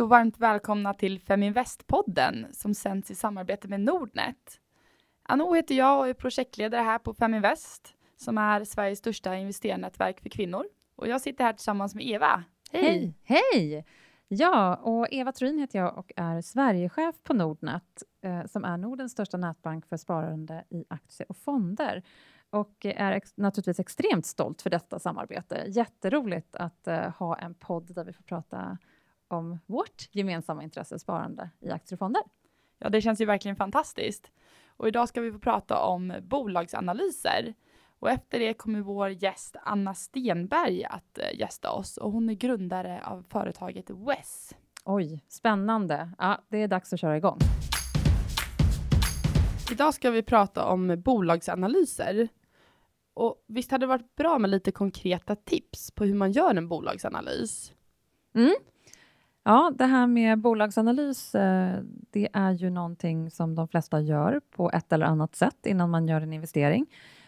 Hej och varmt välkomna till Feminvest-podden som sänds i samarbete med Nordnet. Anno heter jag och är projektledare här på Feminvest som är Sveriges största investerarnätverk för kvinnor. Och jag sitter här tillsammans med Eva. Hej! Hej! Ja, och Eva Thrin heter jag och är Sverigechef på Nordnet eh, som är Nordens största nätbank för sparande i aktier och fonder och är ex naturligtvis extremt stolt för detta samarbete. Jätteroligt att eh, ha en podd där vi får prata om vårt gemensamma intresse, sparande i aktier och fonder. Ja, det känns ju verkligen fantastiskt. Och idag ska vi få prata om bolagsanalyser. Och efter det kommer vår gäst Anna Stenberg att uh, gästa oss och hon är grundare av företaget WES. Oj, spännande. Ja, det är dags att köra igång. Idag ska vi prata om bolagsanalyser. Och visst hade det varit bra med lite konkreta tips på hur man gör en bolagsanalys? Mm. Ja, det här med bolagsanalys, eh, det är ju någonting som de flesta gör på ett eller annat sätt innan man gör en investering.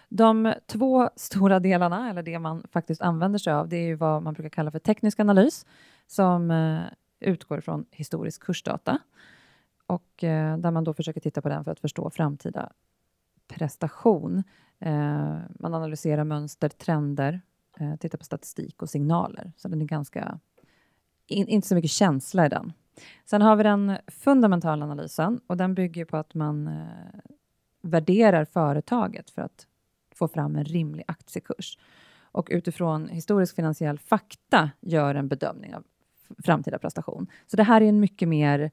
De två stora delarna, eller det man faktiskt använder sig av, det är ju vad man brukar kalla för teknisk analys, som eh, utgår från historisk kursdata och eh, där man då försöker titta på den för att förstå framtida prestation. Man analyserar mönster, trender, tittar på statistik och signaler. Så den är ganska... In, inte så mycket känsla i den. Sen har vi den fundamentala analysen och den bygger på att man eh, värderar företaget för att få fram en rimlig aktiekurs och utifrån historisk finansiell fakta gör en bedömning av framtida prestation. Så det här är en mycket mer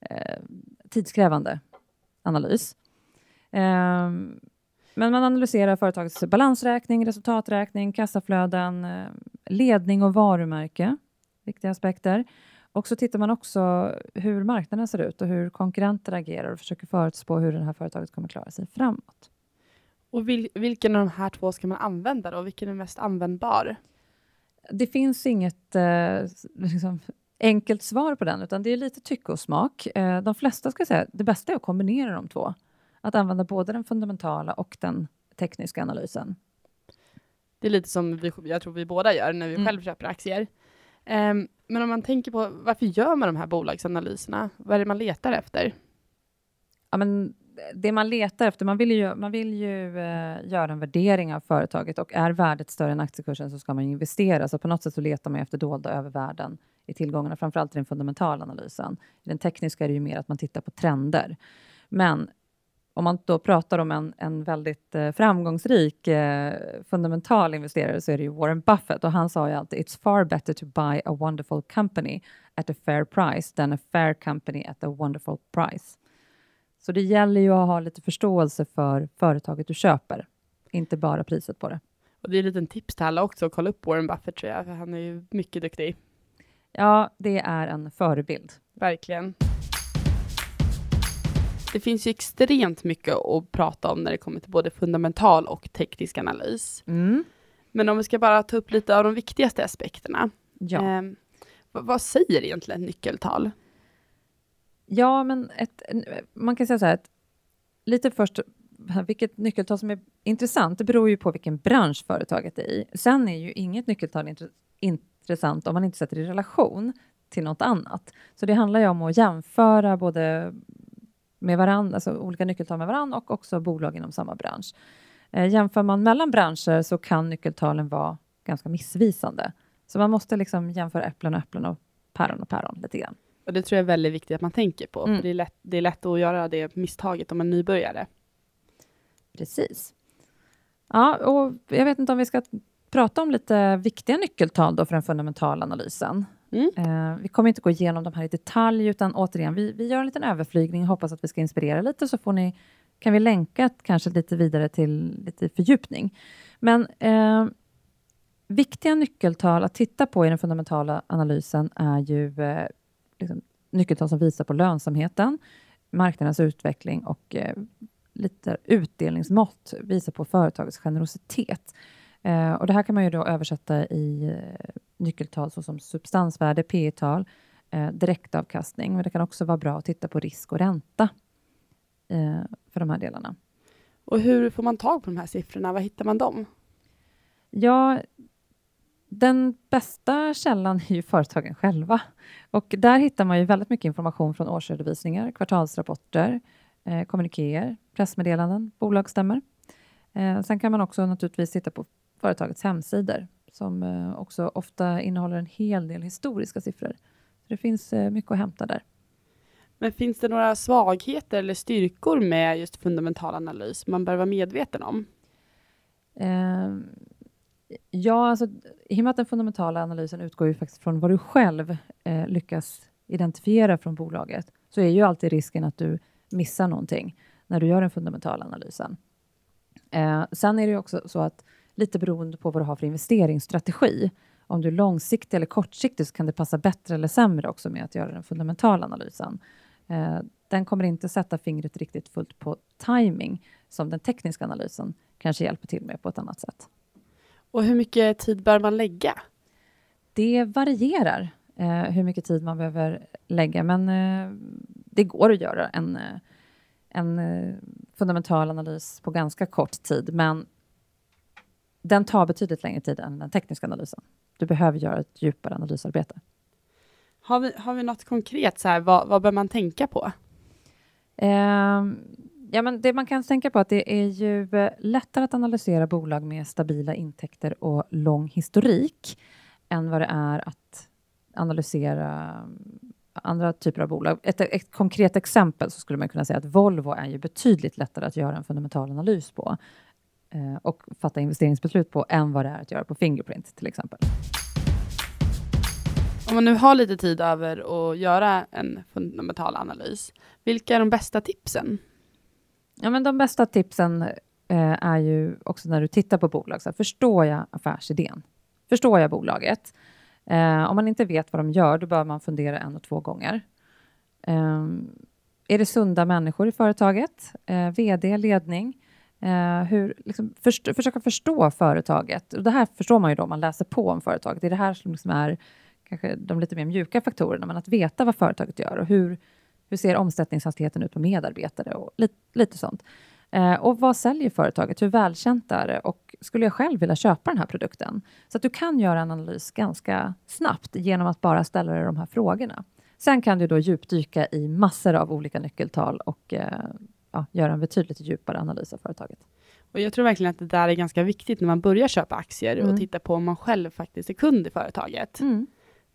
eh, tidskrävande analys. Eh, men man analyserar företagets balansräkning, resultaträkning, kassaflöden, eh, ledning och varumärke, viktiga aspekter. Och så tittar man också hur marknaden ser ut och hur konkurrenter agerar och försöker förutspå hur det här företaget kommer klara sig framåt. Och vil vilken av de här två ska man använda då? Vilken är mest användbar? Det finns inget eh, liksom, enkelt svar på den, utan det är lite tycke och smak. Eh, de flesta ska säga det bästa är att kombinera de två. Att använda både den fundamentala och den tekniska analysen. Det är lite som vi, jag tror vi båda gör när vi mm. själv köper aktier. Um, men om man tänker på varför gör man de här bolagsanalyserna? Vad är det man letar efter? Ja, men eh, det man letar efter, man vill ju, man vill ju uh, göra en värdering av företaget och är värdet större än aktiekursen så ska man investera. Så på något sätt så letar man efter dolda övervärden i tillgångarna, framförallt i den fundamentala analysen. I den tekniska är det ju mer att man tittar på trender. Men om man då pratar om en, en väldigt eh, framgångsrik eh, fundamental investerare så är det ju Warren Buffett och han sa ju alltid It's far better to buy a wonderful company at a fair price than a fair company at a wonderful price. Så det gäller ju att ha lite förståelse för företaget du köper, inte bara priset på det. Och det är ett litet tips till alla också att kolla upp Warren Buffett tror jag, för han är ju mycket duktig. Ja, det är en förebild. Verkligen. Det finns ju extremt mycket att prata om när det kommer till både fundamental och teknisk analys. Mm. Men om vi ska bara ta upp lite av de viktigaste aspekterna. Ja. Eh, vad, säger egentligen ett nyckeltal? Ja, men ett, man kan säga så här att lite först, vilket nyckeltal som är intressant, det beror ju på vilken bransch företaget är i. Sen är ju inget nyckeltal intressant om man inte sätter det i relation till något annat. Så det handlar ju om att jämföra både med varandra, alltså olika nyckeltal med varandra och också bolag inom samma bransch. Eh, jämför man mellan branscher så kan nyckeltalen vara ganska missvisande. Så man måste liksom jämföra äpplen och äpplen och päron och päron lite grann. Och det tror jag är väldigt viktigt att man tänker på, mm. det är, lätt, det är lätt att göra det misstaget om man nybörjare. Precis. Ja, och jag vet inte om vi ska prata om lite viktiga nyckeltal då för den fundamentala analysen. Mm. Eh, vi kommer inte gå igenom de här i detalj, utan återigen, vi, vi gör en liten överflygning och hoppas att vi ska inspirera lite, så får ni, kan vi länka kanske lite vidare till lite fördjupning. Men eh, viktiga nyckeltal att titta på i den fundamentala analysen är ju eh, liksom, nyckeltal som visar på lönsamheten, marknadens utveckling och eh, lite utdelningsmått, visar på företagets generositet. Eh, och det här kan man ju då översätta i eh, nyckeltal såsom substansvärde, P tal eh, direktavkastning. Men det kan också vara bra att titta på risk och ränta eh, för de här delarna. Och hur får man tag på de här siffrorna? Var hittar man dem? Ja, den bästa källan är ju företagen själva. Och där hittar man ju väldigt mycket information från årsredovisningar, kvartalsrapporter, eh, kommunikéer, pressmeddelanden, bolagsstämmer. Eh, sen kan man också naturligtvis titta på företagets hemsidor som eh, också ofta innehåller en hel del historiska siffror. Så det finns eh, mycket att hämta där. Men finns det några svagheter eller styrkor med just fundamental analys man bör vara medveten om? Eh, ja, alltså, i och med att den fundamentala analysen utgår ju faktiskt från vad du själv eh, lyckas identifiera från bolaget, så är ju alltid risken att du missar någonting när du gör den fundamentala analysen. Eh, sen är det ju också så att lite beroende på vad du har för investeringsstrategi, om du är långsiktig eller kortsiktig så kan det passa bättre eller sämre också med att göra den fundamentala analysen. Eh, den kommer inte sätta fingret riktigt fullt på timing som den tekniska analysen kanske hjälper till med på ett annat sätt. Och hur mycket tid bör man lägga? Det varierar eh, hur mycket tid man behöver lägga, men eh, det går att göra en, eh, en eh, fundamental analys på ganska kort tid, men den tar betydligt längre tid än den tekniska analysen. Du behöver göra ett djupare analysarbete. Har vi, har vi något konkret, så här, vad, vad bör man tänka på? Eh, ja, men det man kan tänka på att det är ju eh, lättare att analysera bolag med stabila intäkter och lång historik än vad det är att analysera andra typer av bolag. Ett, ett, konkret exempel så skulle man kunna säga att Volvo är ju betydligt lättare att göra en fundamental analys på eh, och fatta investeringsbeslut på än vad det är att göra på Fingerprint till exempel. Om man nu har lite tid över att göra en fundamental analys, vilka är de bästa tipsen? Ja, men de bästa tipsen eh, är ju också när du tittar på bolag. Så här, förstår jag affärsidén? Förstår jag bolaget? Eh, om man inte vet vad de gör, då bör man fundera en och två gånger. Eh, är det sunda människor i företaget? Eh, VD, ledning? Eh, hur, liksom, först, försöka förstå företaget. Och det här förstår man ju då om man läser på om företaget. Det är det här som liksom är kanske de lite mer mjuka faktorerna, men att veta vad företaget gör och hur, hur ser omsättningshastigheten ut på medarbetare och lite, lite sånt. Eh, och vad säljer företaget? Hur välkänt är det? Och skulle jag själv vilja köpa den här produkten? Så att du kan göra en analys ganska snabbt genom att bara ställa dig de här frågorna. Sen kan du då djupdyka i massor av olika nyckeltal och eh, ja, göra en betydligt djupare analys av företaget. Och jag tror verkligen att det där är ganska viktigt när man börjar köpa aktier mm. och titta på om man själv faktiskt är kund i företaget. Mm.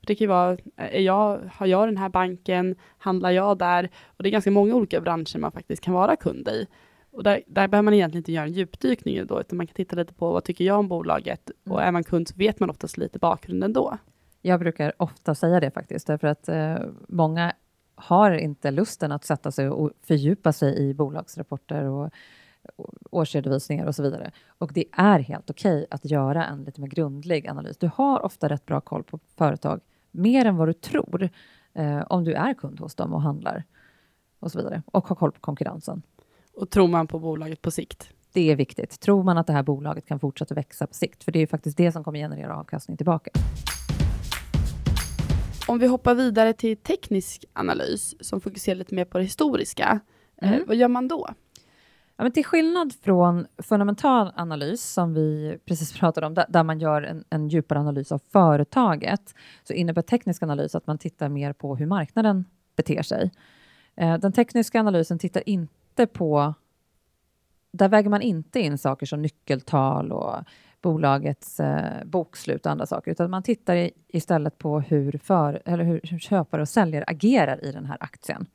Det kan ju vara, är jag, har jag den här banken, handlar jag där? Och det är ganska många olika branscher man faktiskt kan vara kund i. Och där, där behöver man egentligen inte göra en djupdykning då, utan man kan titta lite på vad tycker jag om bolaget? Mm. Och är man kund så vet man oftast lite bakgrunden då. Jag brukar ofta säga det faktiskt, därför att eh, många har inte lusten att sätta sig och fördjupa sig i bolagsrapporter och årsredovisningar och så vidare. Och det är helt okej okay att göra en lite mer grundlig analys. Du har ofta rätt bra koll på företag, mer än vad du tror, eh, om du är kund hos dem och handlar och så vidare. Och har koll på konkurrensen. Och tror man på bolaget på sikt? Det är viktigt. Tror man att det här bolaget kan fortsätta växa på sikt? För det är faktiskt det som kommer generera avkastning tillbaka. Om vi hoppar vidare till teknisk analys som fokuserar lite mer på det historiska. Eh, mm. Eh, vad gör man då? Ja, men till skillnad från fundamental analys som vi precis pratade om, där, där man gör en, en, djupare analys av företaget, så innebär teknisk analys att man tittar mer på hur marknaden beter sig. Eh, den tekniska analysen tittar inte på... Där väger man inte in saker som nyckeltal och bolagets eh, bokslut och andra saker, utan man tittar i, istället på hur, för, eller hur, hur köpare och säljare agerar i den här aktien.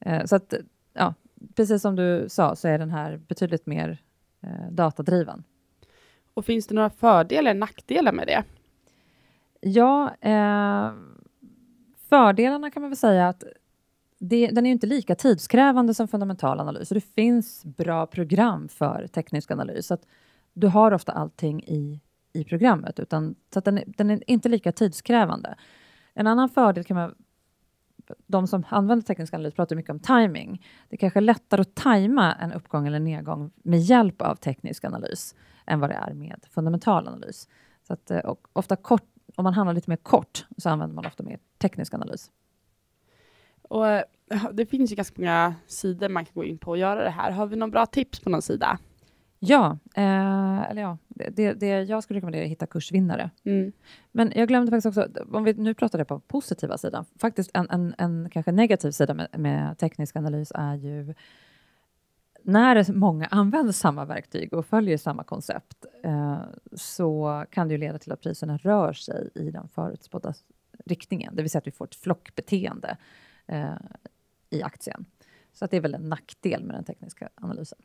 Eh, så att, ja, precis som du sa så är den här betydligt mer eh, datadriven. Och finns det några fördelar eller nackdelar med det? Ja, eh, fördelarna kan man väl säga att det, den är inte lika tidskrävande som fundamental analys och det finns bra program för teknisk analys. Så att du har ofta allting i, i programmet, utan, så att den, den är inte lika tidskrävande. En annan fördel kan man de som använder teknisk analys pratar mycket om timing. Det är kanske är lättare att tajma en uppgång eller nedgång med hjälp av teknisk analys än vad det är med fundamental analys. Så att, eh, ofta kort, om man handlar lite mer kort så använder man ofta mer teknisk analys. Och eh, det finns ju ganska många sidor man kan gå in på och göra det här. Har vi några bra tips på någon sida? Ja, eh, eller ja, det, det jag skulle rekommendera är att hitta kursvinnare. Mm. Men jag glömde faktiskt också, om vi nu pratar det på positiva sidan, faktiskt en, en, en kanske negativ sida med, med teknisk analys är ju när många använder samma verktyg och följer samma koncept eh, så kan det ju leda till att priserna rör sig i den förutspådda riktningen, det vill säga att vi får ett flockbeteende eh, i aktien. Så att det är väl en nackdel med den tekniska analysen.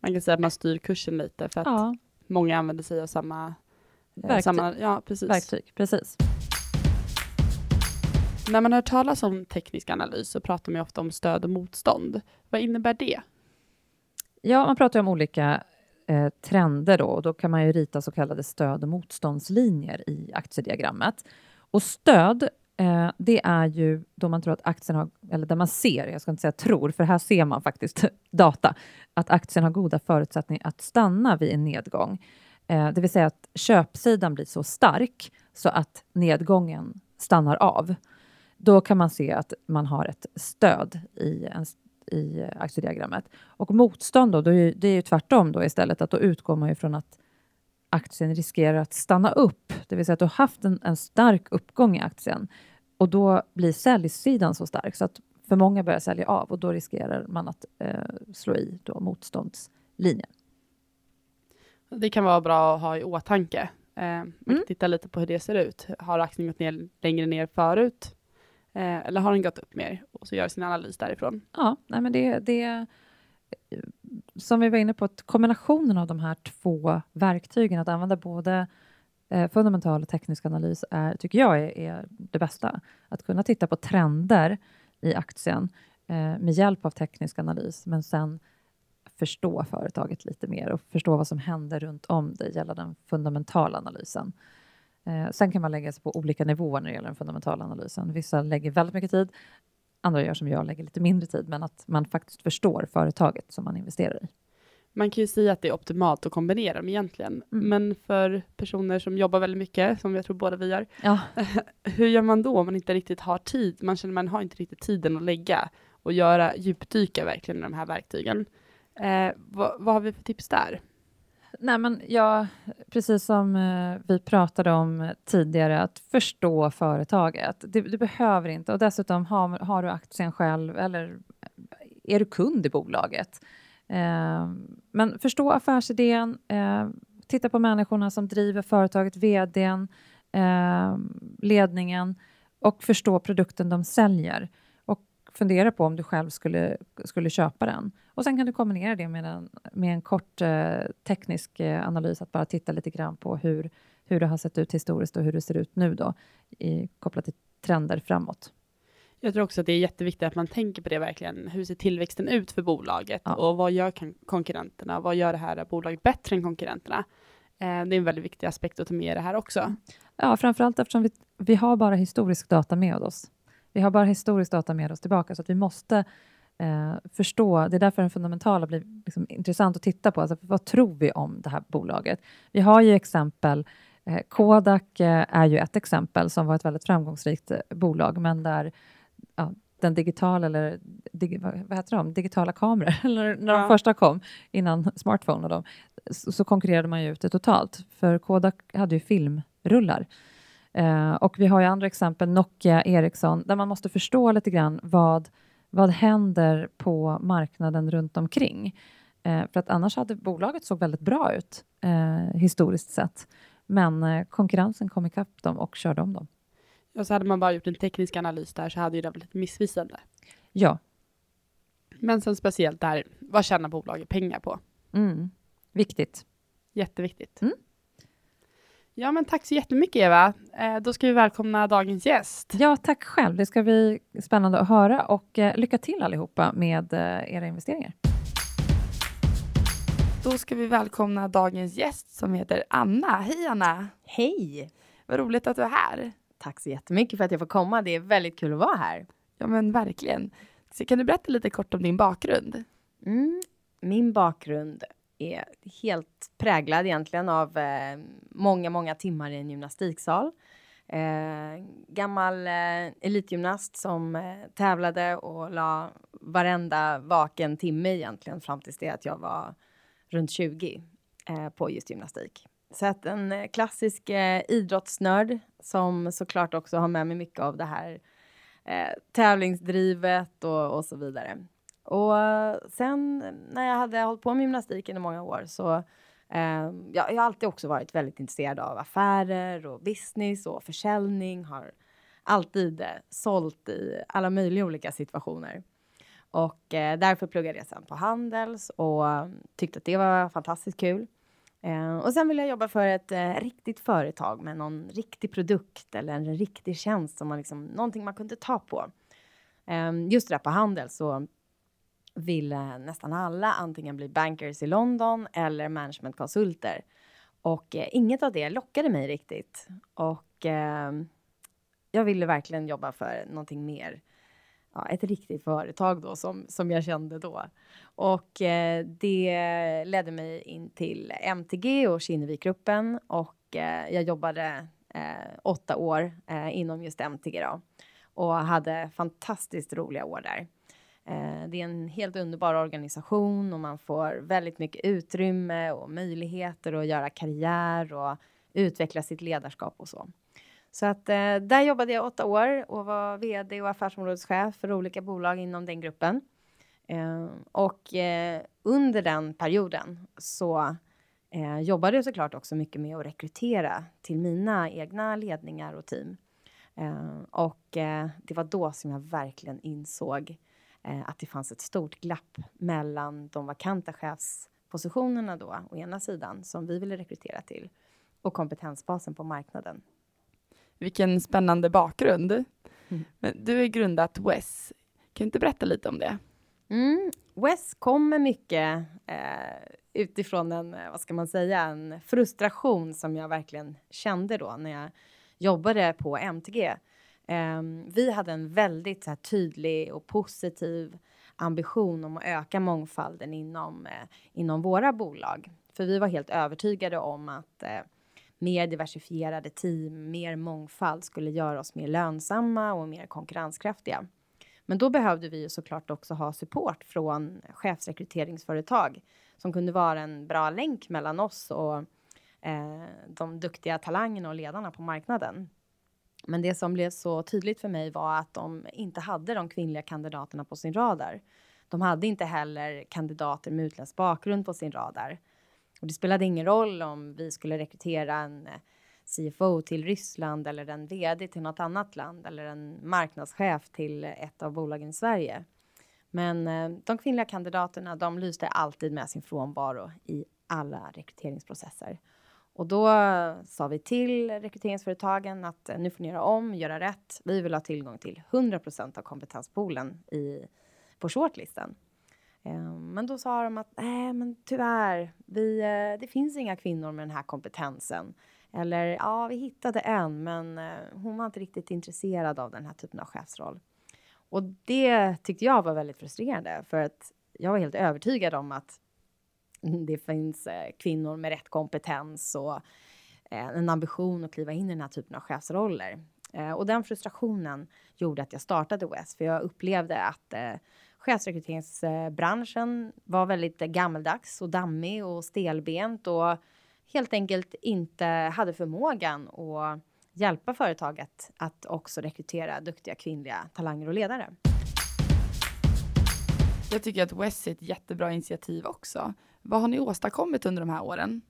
Man kan säga att man styr kursen lite för att Ja, många använder sig av samma, eh, Verktyg. samma ja, precis. verktyg, precis. När man hör talas om teknisk analys så pratar man ofta om stöd och motstånd. Vad innebär det? Ja, man pratar om olika eh, trender då och då kan man ju rita så kallade stöd och motståndslinjer i aktiediagrammet. Och stöd, eh, det är ju då man tror att aktien har, eller där man ser, jag ska inte säga tror, för här ser man faktiskt data, att aktien har goda förutsättningar att stanna vid en nedgång. Eh, det vill säga att köpsidan blir så stark så att nedgången stannar av. Då kan man se att man har ett stöd i, en, i aktiediagrammet. Och motstånd då, då är, det är ju tvärtom då istället, att då utgår man ju från att aktien riskerar att stanna upp, det vill säga att du har haft en, en stark uppgång i aktien och då blir säljsidan så stark så att för många börjar sälja av och då riskerar man att eh, slå i då motståndslinjen. Det kan vara bra att ha i åtanke. Eh, man kan Mm. titta lite på hur det ser ut. Har aktien gått ner längre ner förut? Eh, eller har den gått upp mer? Och så gör sin analys därifrån. Ja, nej men det, det som vi var inne på, att kombinationen av de här två verktygen, att använda både eh, fundamental och teknisk analys, är, tycker jag är, är det bästa. Att kunna titta på trender i aktien eh, med hjälp av teknisk analys, men sen förstå företaget lite mer och förstå vad som händer runt om det gällande den fundamentala analysen. Eh, sen kan man lägga sig på olika nivåer när det gäller den fundamentala analysen. Vissa lägger väldigt mycket tid, andra gör som jag, lägger lite mindre tid, men att man faktiskt förstår företaget som man investerar i. Man kan ju säga att det är optimalt att kombinera dem egentligen. Mm. Men för personer som jobbar väldigt mycket, som jag tror båda vi gör, Ja, hur gör man då om man inte riktigt har tid? Man känner man har inte riktigt tiden att lägga och göra djupdyka verkligen i de här verktygen. Eh, vad, vad har vi för tips där? Nej, men jag, precis som eh, vi pratade om tidigare, att förstå företaget. Du, du behöver inte, och dessutom har, har du aktien själv eller eh, är du kund i bolaget. Eh, men förstå affärsidén, eh, titta på människorna som driver företaget, vdn, eh, ledningen och förstå produkten de säljer fundera på om du själv skulle, skulle köpa den. Och sen kan du kombinera det med en, med en kort eh, teknisk eh, analys, att bara titta lite grann på hur, hur det har sett ut historiskt och hur det ser ut nu då, i, kopplat till trender framåt. Jag tror också att det är jätteviktigt att man tänker på det verkligen. Hur ser tillväxten ut för bolaget Ja. och vad gör kon- konkurrenterna? Vad gör det här bolaget bättre än konkurrenterna? Eh, det är en väldigt viktig aspekt att ta med i det här också. Ja, framförallt eftersom vi, vi har bara historisk data med oss. Vi har bara historisk data med oss tillbaka, så att vi måste eh, förstå. Det är därför den fundamentala blir liksom intressant att titta på. Alltså, vad tror vi om det här bolaget? Vi har ju exempel. Eh, Kodak eh, är ju ett exempel som var ett väldigt framgångsrikt eh, bolag, men där ja, den digitala, eller dig, vad, heter de, digitala kameror, eller när de Ja. första kom, innan smartphone och de, så, så konkurrerade man ju ut det totalt. För Kodak hade ju filmrullar. Eh, och vi har ju andra exempel, Nokia, Ericsson, där man måste förstå lite grann vad, vad händer på marknaden runt omkring. Eh, för att annars hade bolaget såg väldigt bra ut eh, historiskt sett. Men eh, konkurrensen kom ikapp dem och körde om dem. Och så hade man bara gjort en teknisk analys där så hade ju det blivit missvisande. Ja, Men sen speciellt där, vad tjänar bolaget pengar på? mm. viktigt. Jätteviktigt. Mm. Ja, men tack så jättemycket Eva. Eh, då ska vi välkomna dagens gäst. Ja, tack själv. Det ska bli spännande att höra och eh, lycka till allihopa med eh, era investeringar. Då ska vi välkomna dagens gäst som heter Anna. Hej Anna! Hej! Vad roligt att du är här. Tack så jättemycket för att jag får komma. Det är väldigt kul att vara här. Ja, men verkligen. Så kan du berätta lite kort om din bakgrund? Mm. Min bakgrund är helt präglad egentligen av eh, många, många timmar i en gymnastiksal. Eh, gammal eh, elitgymnast som eh, tävlade och la varenda vaken timme egentligen fram tills det att jag var runt 20 eh, på just gymnastik. Så att en eh, klassisk eh, idrottsnörd som såklart också har med mig mycket av det här eh, tävlingsdrivet och, och så vidare. Och eh, sen när jag hade hållit på med gymnastiken i många år så eh, jag, jag har alltid också varit väldigt intresserad av affärer och business och försäljning. Har alltid eh, sålt i alla möjliga olika situationer. Och eh, därför pluggade jag sen på Handels och ehm, tyckte att det var fantastiskt kul. Eh, och sen ville jag jobba för ett eh, riktigt företag med någon riktig produkt eller en riktig tjänst som man liksom, någonting man kunde ta på. Eh, just det där på Handels så ville nästan alla antingen bli bankers i London eller managementkonsulter. Och eh, inget av det lockade mig riktigt. Och eh, jag ville verkligen jobba för någonting mer. Ja, ett riktigt företag då som, som jag kände då. Och eh, det ledde mig in till MTG och Kinnevikgruppen och eh, jag jobbade eh, åtta år eh, inom just MTG då och hade fantastiskt roliga år där. Eh, det är en helt underbar organisation och man får väldigt mycket utrymme och möjligheter att göra karriär och utveckla sitt ledarskap och så. Så att eh, där jobbade jag åtta år och var vd och affärsområdeschef för olika bolag inom den gruppen. Eh, och under den perioden så jobbade jag såklart också mycket med att rekrytera till mina egna ledningar och team. Och det var då som jag verkligen insåg att det fanns ett stort glapp mellan de vakanta chefspositionerna då, å ena sidan, som vi ville rekrytera till, och kompetensbasen på marknaden. Vilken spännande bakgrund. Mm. Men du har grundat WES. Kan du inte berätta lite om det? Mm. Wes kommer mycket eh, utifrån en, eh, vad ska man säga, en frustration som jag verkligen kände då när jag jobbade på MTG. Ehm, vi hade en väldigt här, tydlig och positiv ambition om att öka mångfalden inom, eh, inom våra bolag. För vi var helt övertygade om att eh, mer diversifierade team, mer mångfald skulle göra oss mer lönsamma och mer konkurrenskraftiga. Men då behövde vi ju såklart också ha support från chefsrekryteringsföretag som kunde vara en bra länk mellan oss och eh, de duktiga talangerna och ledarna på marknaden. Men det som blev så tydligt för mig var att de inte hade de kvinnliga kandidaterna på sin radar. De hade inte heller kandidater med utländsk bakgrund på sin radar. Och det spelade ingen roll om vi skulle rekrytera en eh, CFO till Ryssland eller en VD till något annat land eller en marknadschef till ett av bolagen i Sverige. Men eh, de kvinnliga kandidaterna, de lyste alltid med sin frånvaro i alla rekryteringsprocesser. Och då sa vi till rekryteringsföretagen att eh, nu får ni göra om, göra rätt. Vi vill ha tillgång till 100% av kompetenspoolen i, på shortlisten. Ehm, men då sa de att nej, men tyvärr, vi, eh, det finns inga kvinnor med den här kompetensen. Eller ja, vi hittade en, men eh, hon var inte riktigt intresserad av den här typen av chefsroll. Och det tyckte jag var väldigt frustrerande för att jag var helt övertygad om att det finns eh, kvinnor med rätt kompetens och eh, en ambition att kliva in i den här typen av chefsroller. Eh, och den frustrationen gjorde att jag startade West, för jag upplevde att chefsrekryteringsbranschen var väldigt gammeldags och dammig och stelbent och helt enkelt inte hade förmågan att hjälpa företaget att också rekrytera duktiga kvinnliga talanger och ledare. Jag tycker att West är ett jättebra initiativ också. Vad har ni åstadkommit under de här åren?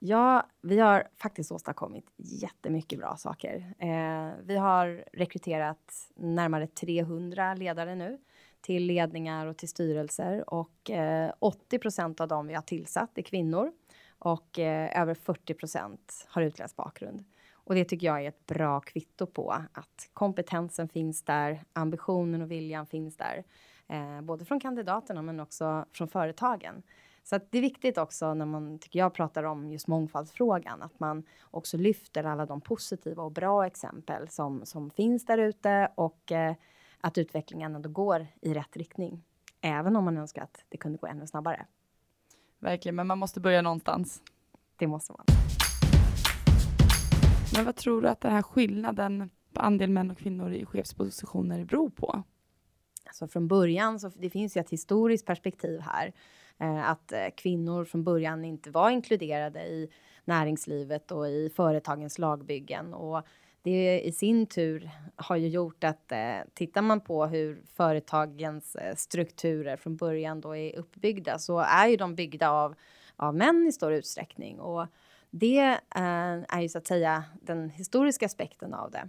Ja, vi har faktiskt åstadkommit jättemycket bra saker. Eh, vi har rekryterat närmare 300 ledare nu till ledningar och till styrelser och eh, 80 procent av dem vi har tillsatt är kvinnor och eh, över 40 procent har utländsk bakgrund. Och det tycker jag är ett bra kvitto på att kompetensen finns där, ambitionen och viljan finns där, eh, både från kandidaterna men också från företagen. Så det är viktigt också när man, tycker jag, pratar om just mångfaldsfrågan, att man också lyfter alla de positiva och bra exempel som, som finns där ute och eh, att utvecklingen ändå går i rätt riktning. Även om man önskar att det kunde gå ännu snabbare. Verkligen, men man måste börja någonstans. Det måste man. Men vad tror du att den här skillnaden på andel män och kvinnor i chefspositioner beror på? Alltså från början så det finns ju ett historiskt perspektiv här. Eh, att eh, kvinnor från början inte var inkluderade i näringslivet och i företagens lagbyggen. Och det i sin tur har ju gjort att eh, tittar man på hur företagens eh, strukturer från början då är uppbyggda så är ju de byggda av, av män i stor utsträckning. Och det eh, är ju så att säga den historiska aspekten av det.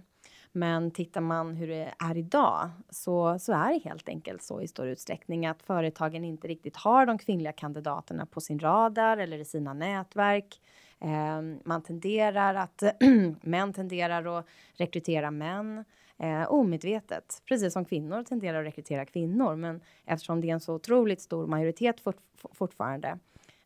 Men tittar man hur det är idag så, så är det helt enkelt så i stor utsträckning att företagen inte riktigt har de kvinnliga kandidaterna på sin radar eller i sina nätverk. Eh, man tenderar att män tenderar att rekrytera män eh, omedvetet, precis som kvinnor tenderar att rekrytera kvinnor. Men eftersom det är en så otroligt stor majoritet fort, fortfarande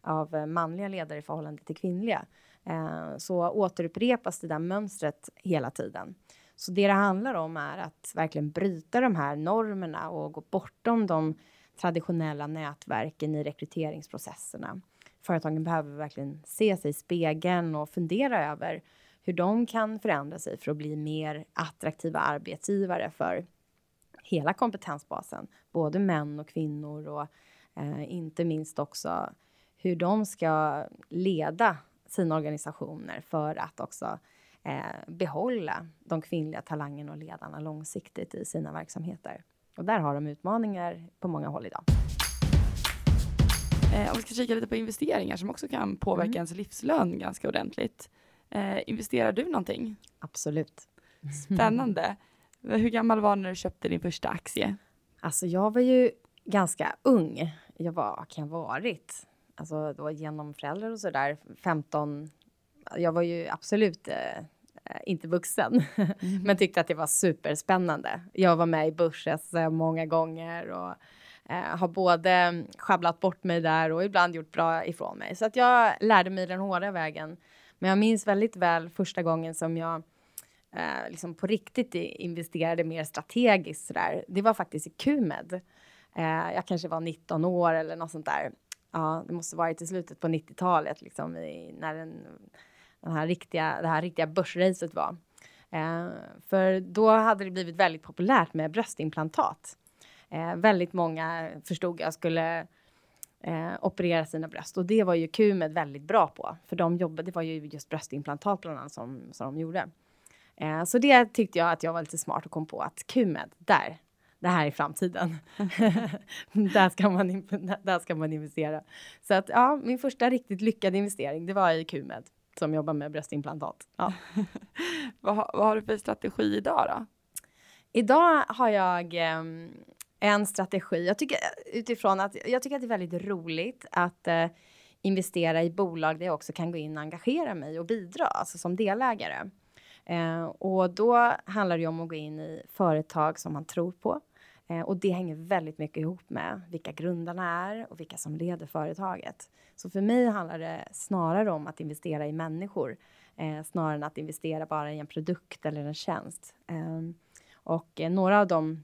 av eh, manliga ledare i förhållande till kvinnliga eh, så återupprepas det där mönstret hela tiden. Så det det handlar om är att verkligen bryta de här normerna och gå bortom de traditionella nätverken i rekryteringsprocesserna. Företagen behöver verkligen se sig i spegeln och fundera över hur de kan förändra sig för att bli mer attraktiva arbetsgivare för hela kompetensbasen, både män och kvinnor och eh, inte minst också hur de ska leda sina organisationer för att också eh, behålla de kvinnliga talangerna och ledarna långsiktigt i sina verksamheter. Och där har de utmaningar på många håll idag. Eh, om vi ska kika lite på investeringar som också kan påverka mm. ens livslön ganska ordentligt. Eh, investerar du någonting? Absolut. Spännande. Hur gammal var du när du köpte din första aktie? Alltså jag var ju ganska ung. Jag var, kan jag varit? Alltså då genom föräldrar och sådär, 15, jag var ju absolut eh, inte vuxen, mm. men tyckte att det var superspännande. Jag var med i börs många gånger och eh, har både schabblat bort mig där och ibland gjort bra ifrån mig. Så att jag lärde mig den hårda vägen. Men jag minns väldigt väl första gången som jag eh, liksom på riktigt investerade mer strategiskt. Sådär. Det var faktiskt i Qmed. Eh, jag kanske var 19 år eller något sånt där. Ja, det måste varit i slutet på 90-talet, liksom, när den den här riktiga, det här riktiga börsracet var. Eh, för då hade det blivit väldigt populärt med bröstimplantat. Eh, väldigt många förstod jag skulle eh, operera sina bröst och det var ju QMed väldigt bra på. För de jobbade, det var ju just bröstimplantat bland annat som, som de gjorde. Eh, så det tyckte jag att jag var lite smart och kom på att QMed, där, det här är framtiden. där, ska man, där ska man investera. Så att ja, min första riktigt lyckade investering, det var i QMed som jobbar med bröstimplantat. Ja. vad, vad, har du för strategi idag då? Idag har jag eh, en strategi. Jag tycker utifrån att jag tycker att det är väldigt roligt att eh, investera i bolag där jag också kan gå in och engagera mig och bidra, alltså som delägare. Eh, och då handlar det om att gå in i företag som man tror på. Eh, och det hänger väldigt mycket ihop med vilka grundarna är och vilka som leder företaget. Så för mig handlar det snarare om att investera i människor eh, snarare än att investera bara i en produkt eller en tjänst. Eh, och eh, några av de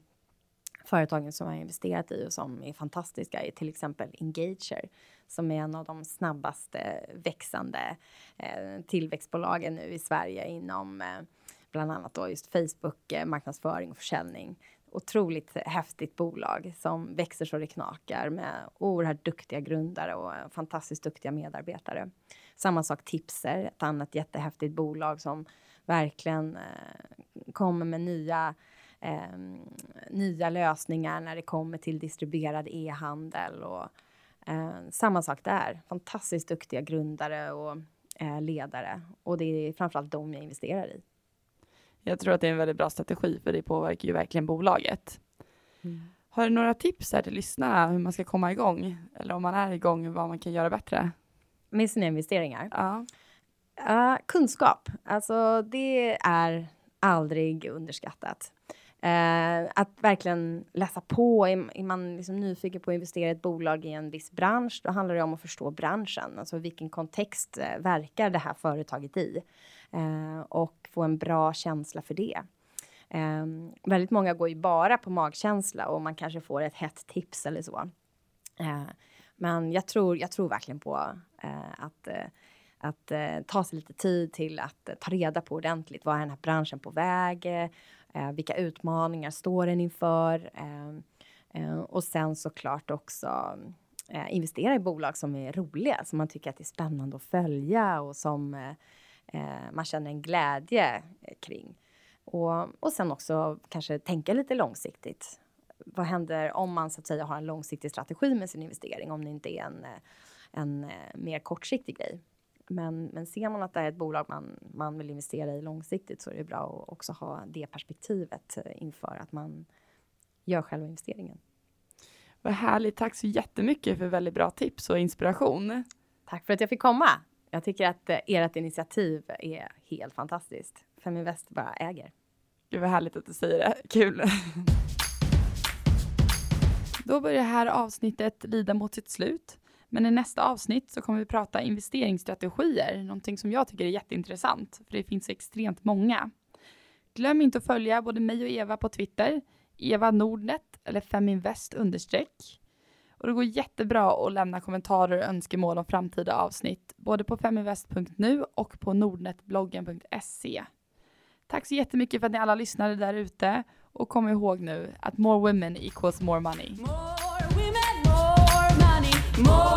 företagen som jag har investerat i och som är fantastiska är till exempel Engager som är en av de snabbaste växande eh, tillväxtbolagen nu i Sverige inom eh, bland annat då just Facebook eh, marknadsföring och försäljning otroligt häftigt bolag som växer så det knakar med oerhört duktiga grundare och fantastiskt duktiga medarbetare. Samma sak Tipser, ett annat jättehäftigt bolag som verkligen eh, kommer med nya eh, nya lösningar när det kommer till distribuerad e-handel och eh, samma sak där. Fantastiskt duktiga grundare och eh, ledare och det är framförallt de jag investerar i. Jag tror att det är en väldigt bra strategi för det påverkar ju verkligen bolaget. Mm. Har du några tips här till lyssnarna hur man ska komma igång? Eller om man är igång, vad man kan göra bättre? Med sina investeringar? Ja. Uh, kunskap, alltså det är aldrig underskattat. Uh, att verkligen läsa på. Är, är man liksom nyfiken på att investera i ett bolag i en viss bransch, då handlar det om att förstå branschen. Alltså vilken kontext uh, verkar det här företaget i? Eh, och få en bra känsla för det. Ehm, väldigt många går ju bara på magkänsla och man kanske får ett hett tips eller så. Eh, men jag tror, jag tror verkligen på uh, att, eh, att ta sig lite tid till att ta reda på ordentligt. Vad är den här branschen på väg? vilka utmaningar står den inför? Ehm, och sen såklart också eh, investera i bolag som är roliga, som man tycker att det är spännande att följa och som eh, eh man känner en glädje eh, kring. Och, och sen också kanske tänka lite långsiktigt. Vad händer om man så att säga har en långsiktig strategi med sin investering, om det inte är en, eh, en mer kortsiktig grej. Men, men ser man att det är ett bolag man, man vill investera i långsiktigt så är det bra att också ha det perspektivet inför att man gör själva investeringen. Vad härligt. Tack så jättemycket för väldigt bra tips och inspiration. Tack för att jag fick komma. Jag tycker att eh, ert initiativ är helt fantastiskt. Feminvest bara äger. Gud vad härligt att du säger det. Kul. Då börjar det här avsnittet lida mot sitt slut. Men i nästa avsnitt så kommer vi prata investeringsstrategier, någonting som jag tycker är jätteintressant, för det finns extremt många. Glöm inte att följa både mig och Eva på Twitter, Eva Nordnet eller Feminvest understreck. Och det går jättebra att lämna kommentarer och önskemål om framtida avsnitt, både på feminvest.nu och på nordnetbloggen.se. Tack så jättemycket för att ni alla lyssnade där ute och kom ihåg nu att more women equals more money. More women, more money, more